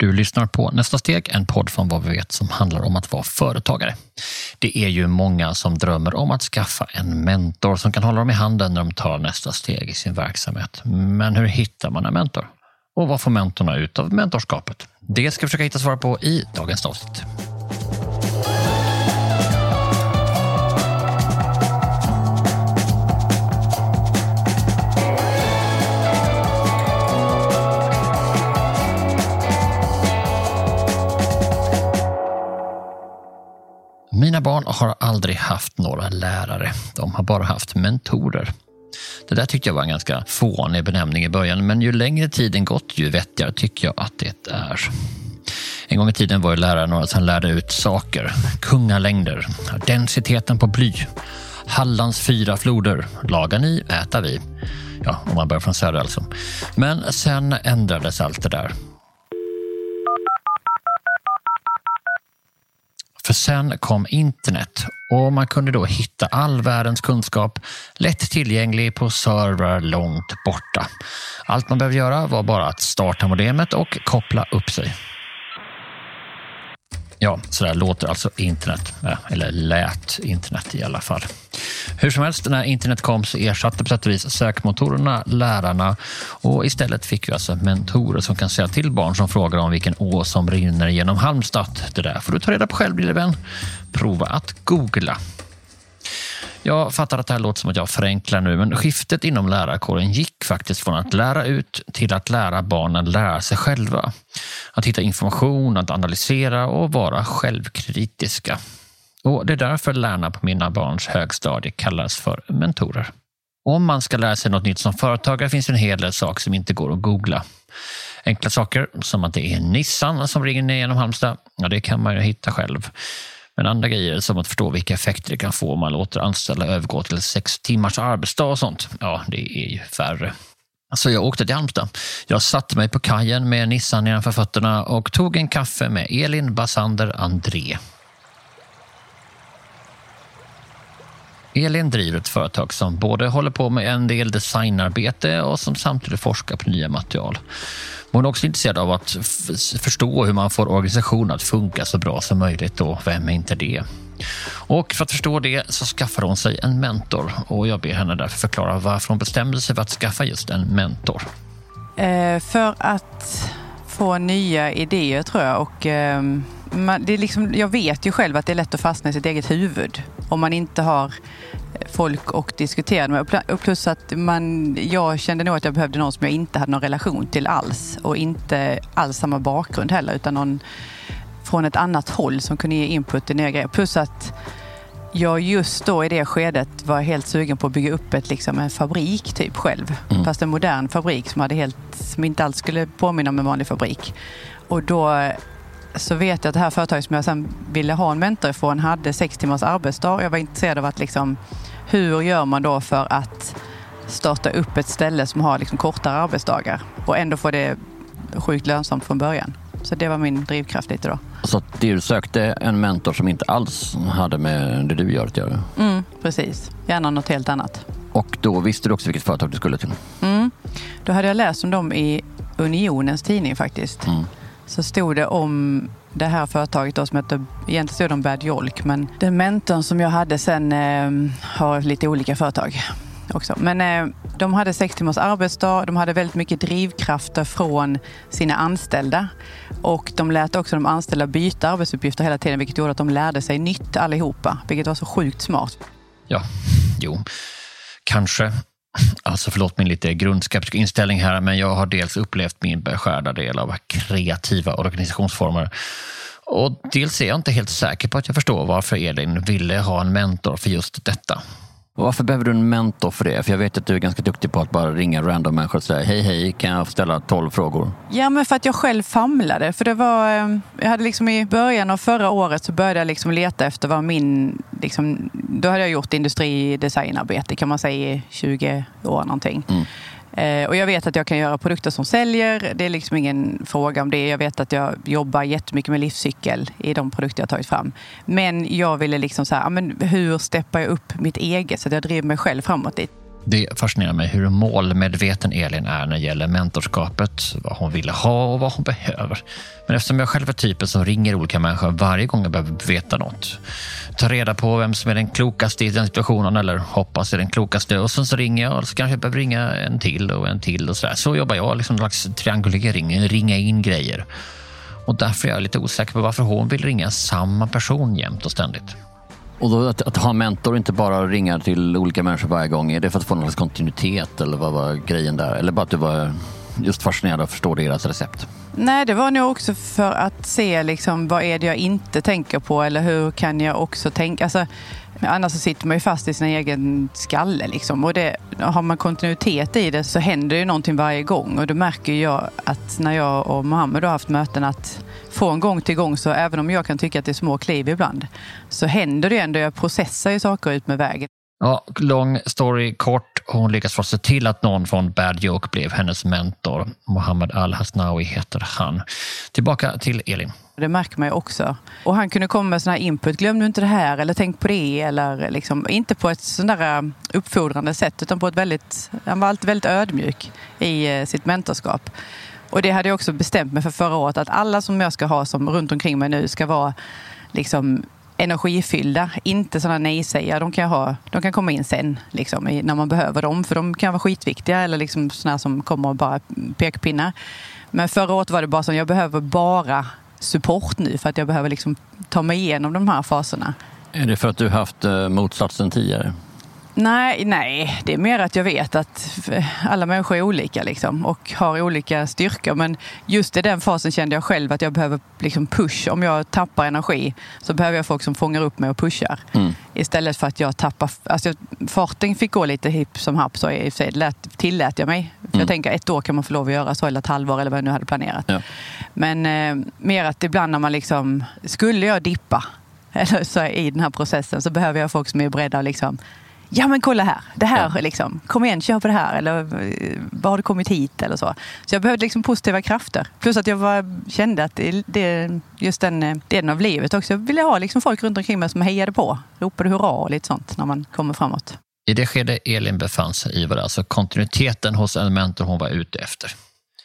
Du lyssnar på Nästa steg, en podd från vad vi vet som handlar om att vara företagare. Det är ju många som drömmer om att skaffa en mentor som kan hålla dem i handen när de tar nästa steg i sin verksamhet. Men hur hittar man en mentor? Och vad får mentorna ut av mentorskapet? Det ska vi försöka hitta svar på i dagens avsnitt. Mina barn har aldrig haft några lärare. De har bara haft mentorer. Det där tyckte jag var en ganska fånig benämning i början, men ju längre tiden gått, ju vettigare tycker jag att det är. En gång i tiden var ju lärare några som lärde ut saker. Kungalängder, densiteten på bly, Hallands fyra floder, lagar ni, äta vi. Ja, om man börjar från söder alltså. Men sen ändrades allt det där. För sen kom internet och man kunde då hitta all världens kunskap lätt tillgänglig på servrar långt borta. Allt man behövde göra var bara att starta modemet och koppla upp sig. Ja, så där låter alltså internet, eh, eller lät internet i alla fall. Hur som helst, när internet kom så ersatte på sätt och vis sökmotorerna lärarna och istället fick vi alltså mentorer som kan säga till barn som frågar om vilken å som rinner genom Halmstad. Det där får du ta reda på själv lille vän. Prova att googla. Jag fattar att det här låter som att jag förenklar nu, men skiftet inom lärarkåren gick faktiskt från att lära ut till att lära barnen lära sig själva. Att hitta information, att analysera och vara självkritiska. Och Det är därför lärarna på mina barns högstadie kallas för mentorer. Om man ska lära sig något nytt som företagare finns det en hel del saker som inte går att googla. Enkla saker som att det är Nissan som ringer ner genom Halmstad, ja, det kan man ju hitta själv. Men andra grejer som att förstå vilka effekter det kan få om man låter anställda övergå till sex timmars arbetsdag och sånt, ja, det är ju färre. Så alltså, jag åkte till Halmstad. Jag satte mig på kajen med Nissan nedanför fötterna och tog en kaffe med Elin Bassander André. Elin driver ett företag som både håller på med en del designarbete och som samtidigt forskar på nya material. Hon är också intresserad av att förstå hur man får organisationen att funka så bra som möjligt och vem är inte det? Och för att förstå det så skaffar hon sig en mentor och jag ber henne därför förklara varför hon bestämde sig för att skaffa just en mentor. Eh, för att få nya idéer tror jag och eh, man, det är liksom, jag vet ju själv att det är lätt att fastna i sitt eget huvud om man inte har folk och diskutera med. Och plus att man, jag kände nog att jag behövde någon som jag inte hade någon relation till alls och inte alls samma bakgrund heller utan någon från ett annat håll som kunde ge input i nya grejer. Plus att jag just då i det skedet var helt sugen på att bygga upp ett, liksom, en fabrik typ själv. Mm. Fast en modern fabrik som, hade helt, som inte alls skulle påminna om en vanlig fabrik. Och då så vet jag att det här företaget som jag sen ville ha en mentor ifrån hade sex timmars arbetsdag. Jag var intresserad av att liksom, hur gör man då för att starta upp ett ställe som har liksom kortare arbetsdagar och ändå få det sjukt lönsamt från början. Så det var min drivkraft lite då. Så du sökte en mentor som inte alls hade med det du gör att göra? Mm, precis, gärna något helt annat. Och då visste du också vilket företag du skulle till? Mm. Då hade jag läst om dem i Unionens tidning faktiskt. Mm så stod det om det här företaget då, som hette, egentligen stod det om Bad Jolk, men den mentorn som jag hade sen eh, har lite olika företag också. Men eh, de hade sex timmars arbetsdag, de hade väldigt mycket drivkrafter från sina anställda och de lät också de anställda byta arbetsuppgifter hela tiden, vilket gjorde att de lärde sig nytt allihopa, vilket var så sjukt smart. Ja, jo, kanske. Alltså förlåt min lite grundskeptiska inställning här, men jag har dels upplevt min beskärda del av kreativa organisationsformer. Och dels är jag inte helt säker på att jag förstår varför Elin ville ha en mentor för just detta. Varför behöver du en mentor för det? För jag vet att du är ganska duktig på att bara ringa random människor och säga hej hej, kan jag ställa tolv frågor? Ja, men för att jag själv famlade. För det var, eh, jag hade liksom i början av förra året så började jag liksom leta efter vad min... Liksom, då hade jag gjort industridesignarbete kan man säga i 20 år någonting. Mm. Eh, och jag vet att jag kan göra produkter som säljer. Det är liksom ingen fråga om det. Jag vet att jag jobbar jättemycket med livscykel i de produkter jag tagit fram. Men jag ville liksom så här, men hur steppar jag upp mitt eget så att jag driver mig själv framåt dit? Det fascinerar mig hur målmedveten Elin är när det gäller mentorskapet, vad hon vill ha och vad hon behöver. Men eftersom jag själv är typen som ringer olika människor varje gång jag behöver veta något, ta reda på vem som är den klokaste i den situationen eller hoppas är den klokaste och sen så ringer jag och så kanske jag behöver ringa en till och en till och så där. Så jobbar jag, liksom en slags triangulering, ringa in grejer. Och därför är jag lite osäker på varför hon vill ringa samma person jämt och ständigt. Och då att, att ha mentor och inte bara ringa till olika människor varje gång, är det för att få någon slags kontinuitet eller vad var grejen där? Eller bara att du var just fascinerad av att förstå deras recept? Nej, det var nog också för att se liksom, vad är det jag inte tänker på eller hur kan jag också tänka. Alltså, annars så sitter man ju fast i sin egen skalle. Liksom. Och det, har man kontinuitet i det så händer ju någonting varje gång. Och då märker jag att när jag och Mohammed har haft möten att från gång till gång så även om jag kan tycka att det är små kliv ibland så händer det ändå. Jag processar ju saker ut med vägen. Ja, lång story kort. Hon lyckas få se till att någon från Bad Joke blev hennes mentor. Mohammed Al-Hasnawi heter han. Tillbaka till Elin. Det märker man ju också. Och han kunde komma med sån här input. Glöm nu inte det här eller tänk på det. Eller liksom, inte på ett sån där uh, uppfordrande sätt utan på ett väldigt... Han var alltid väldigt ödmjuk i uh, sitt mentorskap. Och det hade jag också bestämt mig för förra året att alla som jag ska ha som runt omkring mig nu ska vara liksom energifyllda, inte sådana nej-sägare. De kan, ha, de kan komma in sen liksom, när man behöver dem, för de kan vara skitviktiga eller liksom sådana som kommer och bara pekpinnar. Men förra året var det bara så jag behöver bara support nu för att jag behöver liksom ta mig igenom de här faserna. Är det för att du haft eh, motsatsen tidigare? Nej, nej, det är mer att jag vet att alla människor är olika liksom, och har olika styrkor. Men just i den fasen kände jag själv att jag behöver liksom push. Om jag tappar energi så behöver jag folk som fångar upp mig och pushar. Mm. Istället för att jag tappar... Alltså, farten fick gå lite hipp som happ, så i sig lät, tillät jag mig. För mm. Jag tänker ett år kan man få lov att göra så, eller ett halvår eller vad jag nu hade planerat. Ja. Men eh, mer att ibland när man liksom... Skulle jag dippa eller så i den här processen så behöver jag folk som är beredda att liksom ja men kolla här, det här ja. liksom, kom igen, kör på det här, eller eh, vad har du kommit hit eller så. Så jag behövde liksom positiva krafter. Plus att jag var, kände att det, just den eh, delen av livet också, jag ville ha liksom folk runt omkring mig som hejade på, ropade hurra och lite sånt när man kommer framåt. I det skede Elin befann sig i var det alltså kontinuiteten hos en mentor hon var ute efter.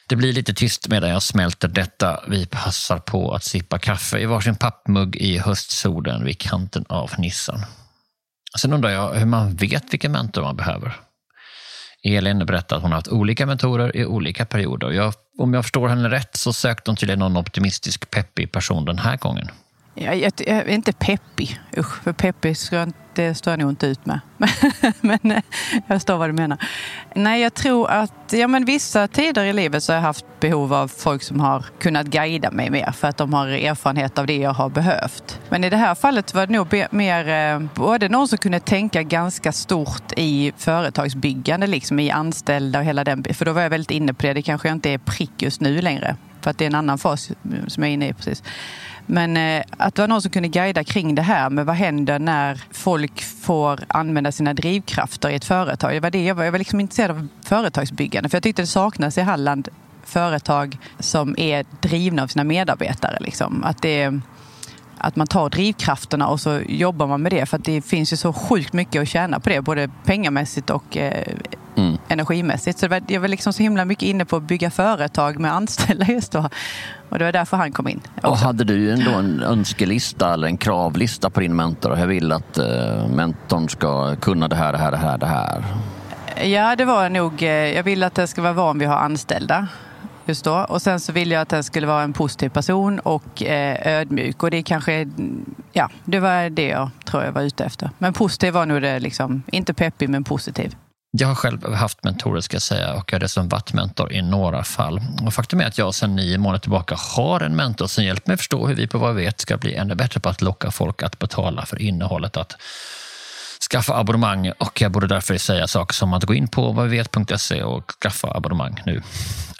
Det blir lite tyst medan jag smälter detta. Vi passar på att sippa kaffe i varsin pappmugg i höstsolen vid kanten av Nissan. Sen undrar jag hur man vet vilken mentor man behöver. Elin berättar att hon har haft olika mentorer i olika perioder. Jag, om jag förstår henne rätt så sökte hon till någon optimistisk, peppig person den här gången. Jag, jag, jag är inte peppig. Usch, för peppig ska det står jag nog inte ut med. men eh, jag förstår vad du menar. Nej, jag tror att ja, men vissa tider i livet så har jag haft behov av folk som har kunnat guida mig mer för att de har erfarenhet av det jag har behövt. Men i det här fallet var det nog mer eh, både någon som kunde tänka ganska stort i företagsbyggande, liksom i anställda och hela den För då var jag väldigt inne på det. Det kanske jag inte är prick just nu längre. För att det är en annan fas som jag är inne i precis. Men eh, att det var någon som kunde guida kring det här med vad händer när folk får använda sina drivkrafter i ett företag. Det var det jag var. Jag var liksom intresserad av företagsbyggande för jag tyckte det saknas i Halland företag som är drivna av sina medarbetare. Liksom. Att, det, att man tar drivkrafterna och så jobbar man med det. För att det finns ju så sjukt mycket att tjäna på det, både pengamässigt och eh, mm. energimässigt. Så det var, jag var liksom så himla mycket inne på att bygga företag med anställda just då. Och det var därför han kom in. Också. Och hade du ändå en önskelista eller en kravlista på din mentor? Jag vill att uh, mentorn ska kunna det här, det här, det här, det här. Ja, det var nog. Eh, jag vill att det ska vara van vid att ha anställda. Just då. Och sen så vill jag att den skulle vara en positiv person och eh, ödmjuk. Och det kanske, ja, det var det jag tror jag var ute efter. Men positiv var nog det, liksom, inte peppig men positiv. Jag har själv haft mentorer ska jag säga och jag har dessutom varit mentor i några fall. Och faktum är att jag sedan nio månader tillbaka har en mentor som hjälper mig förstå hur vi på vad vi vet ska bli ännu bättre på att locka folk att betala för innehållet, att skaffa abonnemang och jag borde därför säga saker som att gå in på vadvivet.se och skaffa abonnemang nu.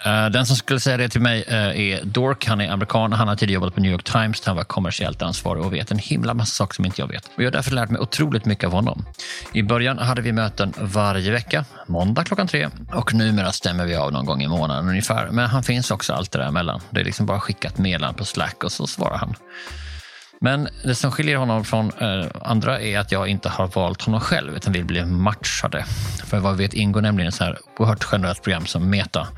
Eh, den som skulle säga det till mig eh, är Dork. Han är amerikan. Han har tidigare jobbat på New York Times där han var kommersiellt ansvarig och vet en himla massa saker som inte jag vet. Och jag har därför lärt mig otroligt mycket av honom. I början hade vi möten varje vecka, måndag klockan tre och numera stämmer vi av någon gång i månaden ungefär. Men han finns också allt det där emellan. Det är liksom bara skickat meddelande på Slack och så svarar han. Men det som skiljer honom från eh, andra är att jag inte har valt honom själv utan vill bli matchade. För vad vi vet ingår nämligen ett så här oerhört generöst program som Meta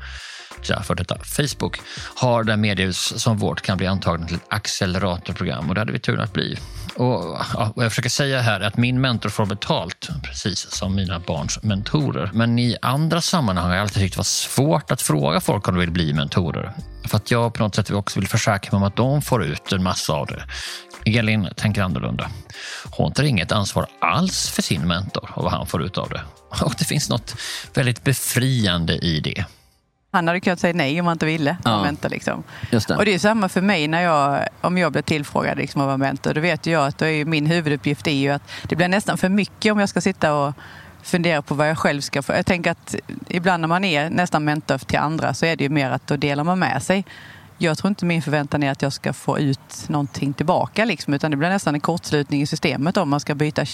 för detta Facebook har där mediehus som vårt kan bli antagna till ett acceleratorprogram och det hade vi turen att bli. Och, ja, vad jag försöker säga här är att min mentor får betalt, precis som mina barns mentorer. Men i andra sammanhang har jag alltid tyckt det var svårt att fråga folk om de vill bli mentorer. För att jag på något sätt också vill försäkra mig om att de får ut en massa av det. Elin tänker annorlunda. Hon tar inget ansvar alls för sin mentor och vad han får ut av det. Och det finns något väldigt befriande i det. Han hade kunnat säga nej om han inte ville Ja. mentor. Liksom. Det. Och det är samma för mig när jag, om jag blir tillfrågad liksom, att vara mentor. Då vet jag att är min huvuduppgift är ju att det blir nästan för mycket om jag ska sitta och fundera på vad jag själv ska få. Jag tänker att ibland när man är nästan mentor till andra så är det ju mer att då delar man med sig. Jag tror inte min förväntan är att jag ska få ut någonting tillbaka liksom, utan det blir nästan en kortslutning i systemet om man ska byta.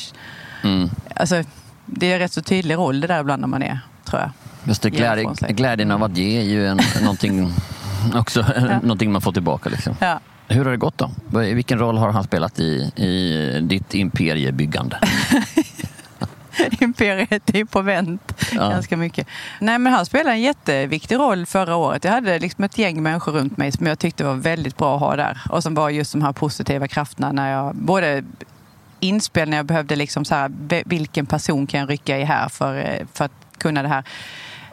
Mm. Alltså, det är en rätt så tydlig roll det där ibland när man är, tror jag. Just det, glädje, glädjen av att ge är ju en, någonting, också, någonting man får tillbaka. Liksom. Ja. Hur har det gått då? Vilken roll har han spelat i, i ditt imperiebyggande? Imperiet är på vänt Ja. ganska mycket. Nej, men han spelade en jätteviktig roll förra året. Jag hade liksom ett gäng människor runt mig som jag tyckte var väldigt bra att ha där. Och som var just de här positiva krafterna när jag både inspelningar jag behövde liksom så här, vilken person kan jag rycka i här för, eh, för att kunna det här.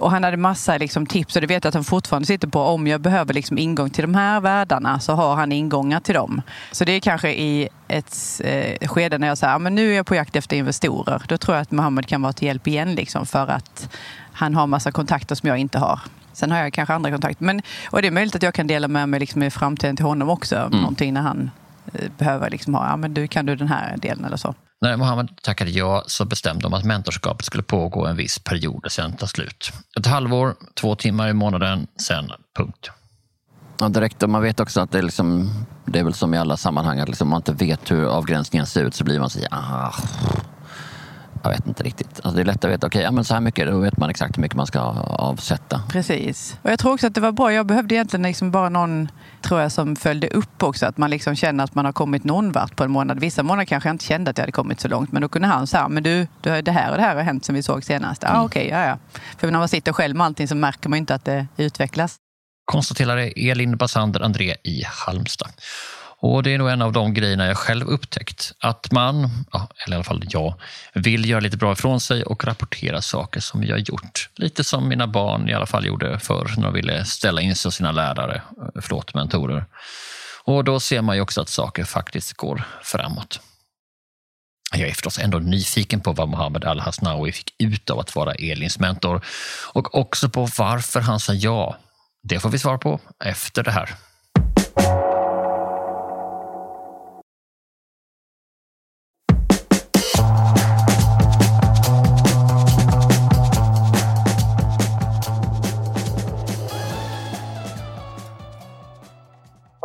Och han hade massa liksom tips och det vet jag att han fortfarande sitter på. Om jag behöver liksom ingång till de här världarna så har han ingångar till dem. Så det är kanske i ett eh, skede när jag säger men nu är jag på jakt efter investorer. Då tror jag att Mohammed kan vara till hjälp igen liksom för att han har massa kontakter som jag inte har. Sen har jag kanske andra kontakter. Men, och det är möjligt att jag kan dela med mig liksom i framtiden till honom också. Någonting när han eh, behöver liksom ha, ja men du kan du den här delen eller så. När Mohammed tackade ja så bestämde de att mentorskapet skulle pågå en viss period och sen ta slut. Ett halvår, två timmar i månaden, sen punkt. Ja, direkt, och man vet också att det är, liksom, det är väl som i alla sammanhang, att liksom, om man inte vet hur avgränsningen ser ut så blir man så ah, jag vet inte riktigt. Alltså, det är lätt att veta, okej, ja, men så här mycket, då vet man exakt hur mycket man ska avsätta. Precis. Och jag tror också att det var bra. Jag behövde egentligen liksom bara någon tror jag, som följde upp också. Att man liksom känner att man har kommit någon vart på en månad. Vissa månader kanske jag inte kände att jag hade kommit så långt. Men då kunde han säga, men du, du har- det här och det här har hänt sen vi såg senast. Ja, ah, okej, ja, ja. För när man sitter själv med allting så märker man inte att det utvecklas. konstaterade Elin Basander André i Halmstad. Och Det är nog en av de grejerna jag själv upptäckt. Att man, ja, eller i alla fall jag, vill göra lite bra ifrån sig och rapportera saker som jag gjort. Lite som mina barn i alla fall gjorde förr när de ville ställa in sig hos sina lärare, eh, förlåt, mentorer. Och då ser man ju också att saker faktiskt går framåt. Jag är förstås ändå nyfiken på vad Mohammed Al-Hasnawi fick ut av att vara Elins mentor och också på varför han sa ja. Det får vi svar på efter det här.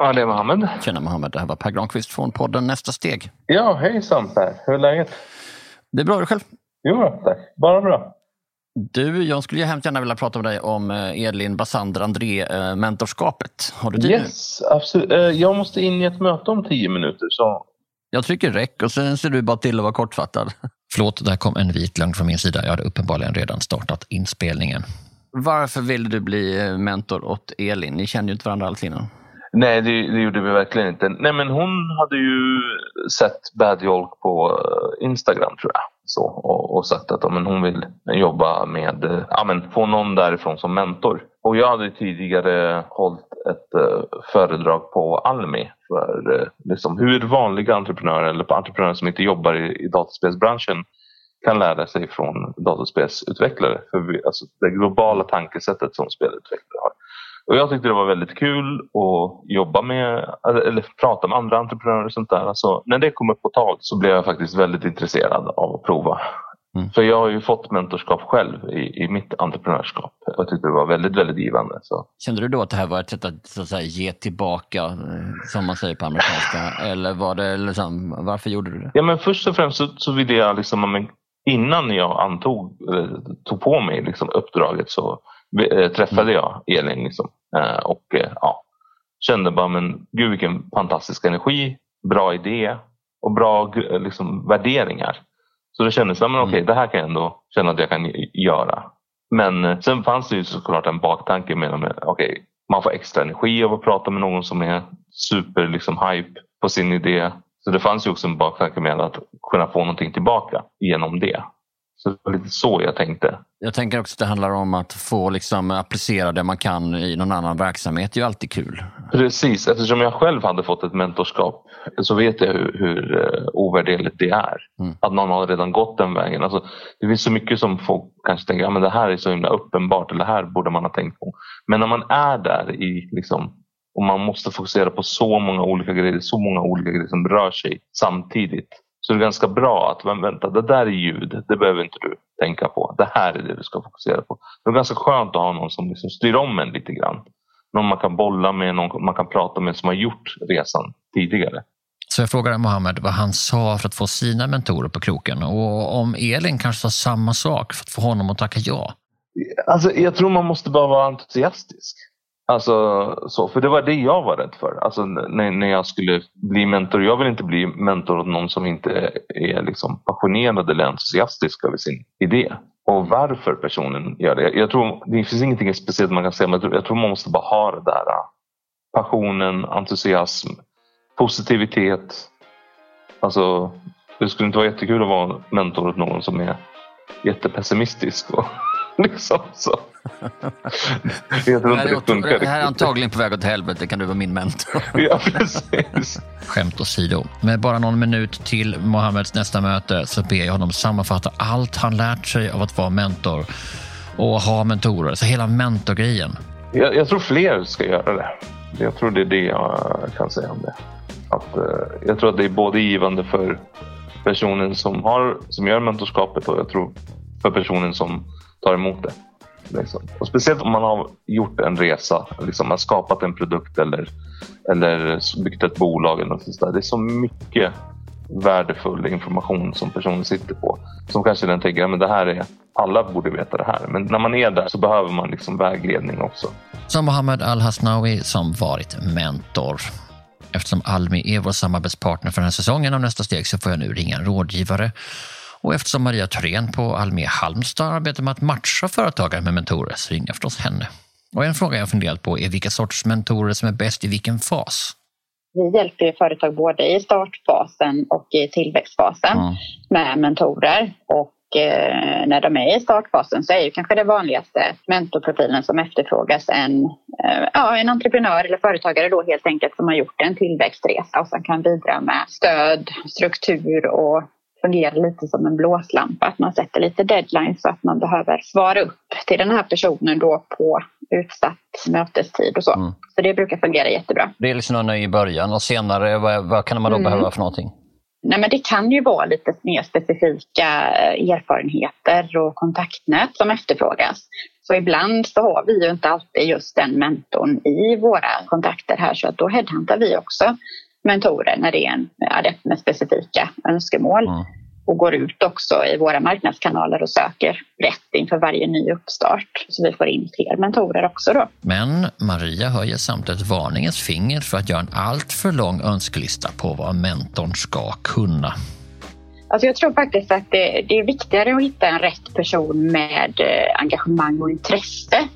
Ja, det är Mohammed. Tjena Mohammed, det här var Per Granqvist från podden Nästa steg. Ja, hejsan Per. Hur är läget? Det är bra du själv? Jo, tack. Bara bra. Du, jag skulle ju hemskt gärna vilja prata med dig om eh, Elin Basander André, eh, mentorskapet. Har du tid nu? Yes, absolut. Eh, Jag måste in i ett möte om tio minuter. Så... Jag trycker räck och sen ser du bara till att vara kortfattad. Förlåt, där kom en vit lögn från min sida. Jag hade uppenbarligen redan startat inspelningen. Varför ville du bli eh, mentor åt Elin? Ni kände ju inte varandra alls innan. Nej, det, det gjorde vi verkligen inte. Nej, men hon hade ju sett Bad jolk på eh, Instagram tror jag. Så, och, och sagt att ja, men hon vill jobba med, eh, ja, men få någon därifrån som mentor. Och jag hade tidigare hållit ett uh, föredrag på Almi för uh, liksom, hur vanliga entreprenörer eller entreprenörer som inte jobbar i, i dataspelsbranschen kan lära sig från dataspelsutvecklare. För vi, alltså det globala tankesättet som spelutvecklare har. Och jag tyckte det var väldigt kul att jobba med, eller prata med andra entreprenörer och sånt där. Alltså, när det kom upp på tal så blev jag faktiskt väldigt intresserad av att prova. Mm. För jag har ju fått mentorskap själv i, i mitt entreprenörskap. Och jag tyckte det var väldigt, väldigt givande. Så. Kände du då att det här var ett sätt att, så att säga, ge tillbaka, eh, som man säger på amerikanska? Eller var det liksom, varför gjorde du det? Ja, men först och främst så, så ville jag, liksom, innan jag antog, tog på mig liksom, uppdraget så träffade jag Elin. Liksom, eh, och eh, ja, kände bara, men gud vilken fantastisk energi. bra idé och bra liksom, värderingar. Så det kändes som att okay, det här kan jag ändå känna att jag kan göra. Men eh, sen fanns det ju såklart en baktanke med att okay, man får extra energi av att prata med någon som är super liksom, hype på sin idé. Så det fanns ju också en baktanke med att kunna få någonting tillbaka genom det. Så det var lite så jag tänkte. Jag tänker också att det handlar om att få liksom applicera det man kan i någon annan verksamhet. Det är ju alltid kul. Precis, eftersom jag själv hade fått ett mentorskap så vet jag hur, hur uh, ovärderligt det är. Mm. Att någon har redan gått den vägen. Alltså, det finns så mycket som folk kanske tänker, ja, men det här är så himla uppenbart eller det här borde man ha tänkt på. Men när man är där i liksom, och man måste fokusera på så många olika grejer, så många olika grejer som rör sig samtidigt så det är ganska bra att, men vänta, det där är ljud, det behöver inte du tänka på. Det här är det du ska fokusera på. Det är ganska skönt att ha någon som liksom styr om en lite grann. Någon man kan bolla med, någon man kan prata med som har gjort resan tidigare. Så jag frågade Mohammed vad han sa för att få sina mentorer på kroken och om Elin kanske sa samma sak för att få honom att tacka ja. Alltså, jag tror man måste bara vara entusiastisk. Alltså, så, för det var det jag var rädd för. Alltså, när, när jag skulle bli mentor. Jag vill inte bli mentor åt någon som inte är liksom passionerad eller entusiastisk över sin idé. Och varför personen gör det. Jag tror, det finns ingenting speciellt man kan säga, men jag tror, jag tror man måste bara ha det där. Äh, passionen, entusiasm, positivitet. Alltså, det skulle inte vara jättekul att vara mentor åt någon som är jättepessimistisk. Och liksom så. Jag tror inte det funkar Det här är antagligen på väg åt helvete. Kan du vara min mentor? ja, precis. Skämt åsido. Med bara någon minut till Mohammeds nästa möte så ber jag honom sammanfatta allt han lärt sig av att vara mentor och ha mentorer. Så hela mentorgrejen. Jag, jag tror fler ska göra det. Jag tror det är det jag kan säga om det. Att, uh, jag tror att det är både givande för personen som, har, som gör mentorskapet och jag tror för personen som tar emot det. Liksom. Och speciellt om man har gjort en resa, liksom, man skapat en produkt eller, eller byggt ett bolag. Eller något sånt Det är så mycket värdefull information som personen sitter på. Som kanske den tänker, ja, det här är, alla borde veta det här. Men när man är där så behöver man liksom vägledning också. Som Mohammed Al-Hasnawi som varit mentor. Eftersom Almi är vår samarbetspartner för den här säsongen och nästa steg så får jag nu ringa en rådgivare och eftersom Maria Thorén på Almé Halmstad arbetar med att matcha företagare med mentorer så ringer jag förstås henne. Och en fråga jag funderat på är vilka sorts mentorer som är bäst i vilken fas? Vi hjälper företag både i startfasen och i tillväxtfasen mm. med mentorer. Och eh, när de är i startfasen så är ju kanske det vanligaste mentorprofilen som efterfrågas en, eh, ja, en entreprenör eller företagare då helt enkelt som har gjort en tillväxtresa och som kan bidra med stöd, struktur och fungerar lite som en blåslampa. Att man sätter lite deadlines så att man behöver svara upp till den här personen då på utsatt mötestid och så. Mm. Så det brukar fungera jättebra. Det är liksom i början och senare, vad, vad kan man då mm. behöva för någonting? Nej, men det kan ju vara lite mer specifika erfarenheter och kontaktnät som efterfrågas. Så ibland så har vi ju inte alltid just den mentorn i våra kontakter här så att då headhuntar vi också mentorer när det är en adept med specifika önskemål. Mm. Och går ut också i våra marknadskanaler och söker rätt inför varje ny uppstart. Så vi får in fler mentorer också då. Men Maria höjer samtidigt varningens finger för att göra en alltför lång önskelista på vad mentorn ska kunna. Alltså jag tror faktiskt att det, det, är viktigare att hitta en rätt person med eh, engagemang och intresse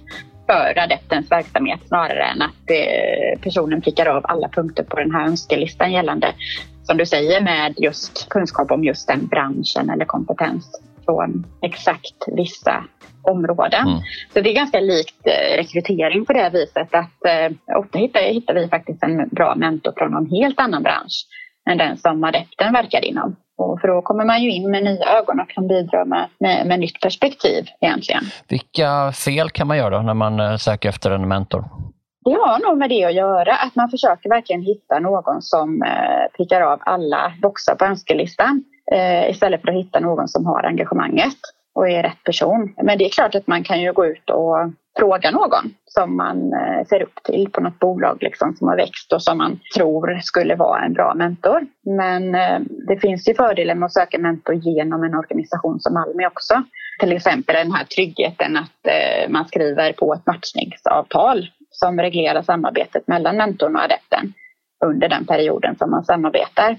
för adeptens verksamhet snarare än att eh, personen prickar av alla punkter på den här önskelistan gällande, som du säger, med just kunskap om just den branschen eller kompetens från exakt vissa områden. Mm. Så det är ganska likt eh, rekrytering på det viset att eh, ofta hittar, hittar vi faktiskt en bra mentor från någon helt annan bransch än den som adepten verkar inom. Och för då kommer man ju in med nya ögon och kan bidra med, med, med nytt perspektiv egentligen. Vilka fel kan man göra när man eh, söker efter en mentor? Det har nog med det att göra, att man försöker verkligen hitta någon som eh, prickar av alla boxar på önskelistan eh, istället för att hitta någon som har engagemanget och är rätt person. Men det är klart att man kan ju gå ut och fråga någon som man eh, ser upp till på något bolag liksom, som har växt och som man tror skulle vara en bra mentor. Men eh, det finns ju fördelar med att söka mentor genom en organisation som Almi också. Till exempel den här tryggheten att eh, man skriver på ett matchningsavtal som reglerar samarbetet mellan mentorn och adepten. under den perioden som man samarbetar.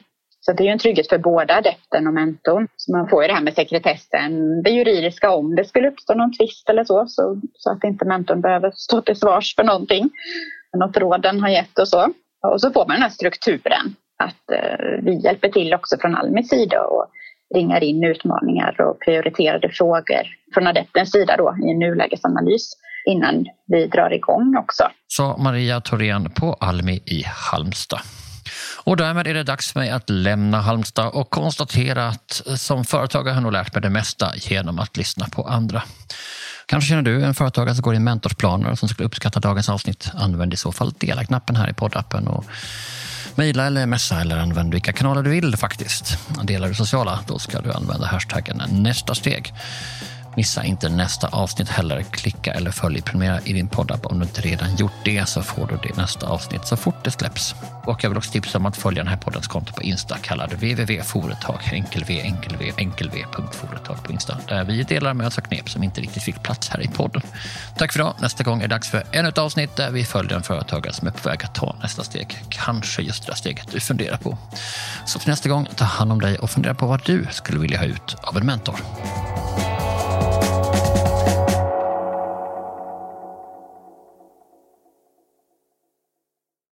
Så det är ju en trygghet för båda adepten och mentorn. Så man får ju det här med sekretessen, det juridiska om det skulle uppstå någon tvist eller så, så, så att inte mentorn behöver stå till svars för någonting, något råden har gett och så. Och så får man den här strukturen att eh, vi hjälper till också från Almis sida och ringar in utmaningar och prioriterade frågor från adeptens sida då i en nulägesanalys innan vi drar igång också. Sa Maria Thorén på Almi i Halmstad. Och därmed är det dags för mig att lämna Halmstad och konstatera att eh, som företagare har jag nog lärt mig det mesta genom att lyssna på andra. Kanske känner du en företagare som går i mentorsplaner och som skulle uppskatta dagens avsnitt. Använd i så fall dela-knappen här i poddappen och Mejla eller messa eller använd vilka kanaler du vill faktiskt. Delar du sociala, då ska du använda hashtaggen nästa steg. Missa inte nästa avsnitt heller. Klicka eller följ prenumerera i din poddapp om du inte redan gjort det så får du det nästa avsnitt så fort det släpps. Och jag vill också tipsa om att följa den här poddens konto på Insta kallad www.foretag, enkel v, enkel v, enkel v, företag på Insta där vi delar med oss av knep som inte riktigt fick plats här i podden. Tack för idag. Nästa gång är det dags för ännu ett avsnitt där vi följer en företagare som är på väg att ta nästa steg. Kanske just det där steget du funderar på. Så till nästa gång, ta hand om dig och fundera på vad du skulle vilja ha ut av en mentor.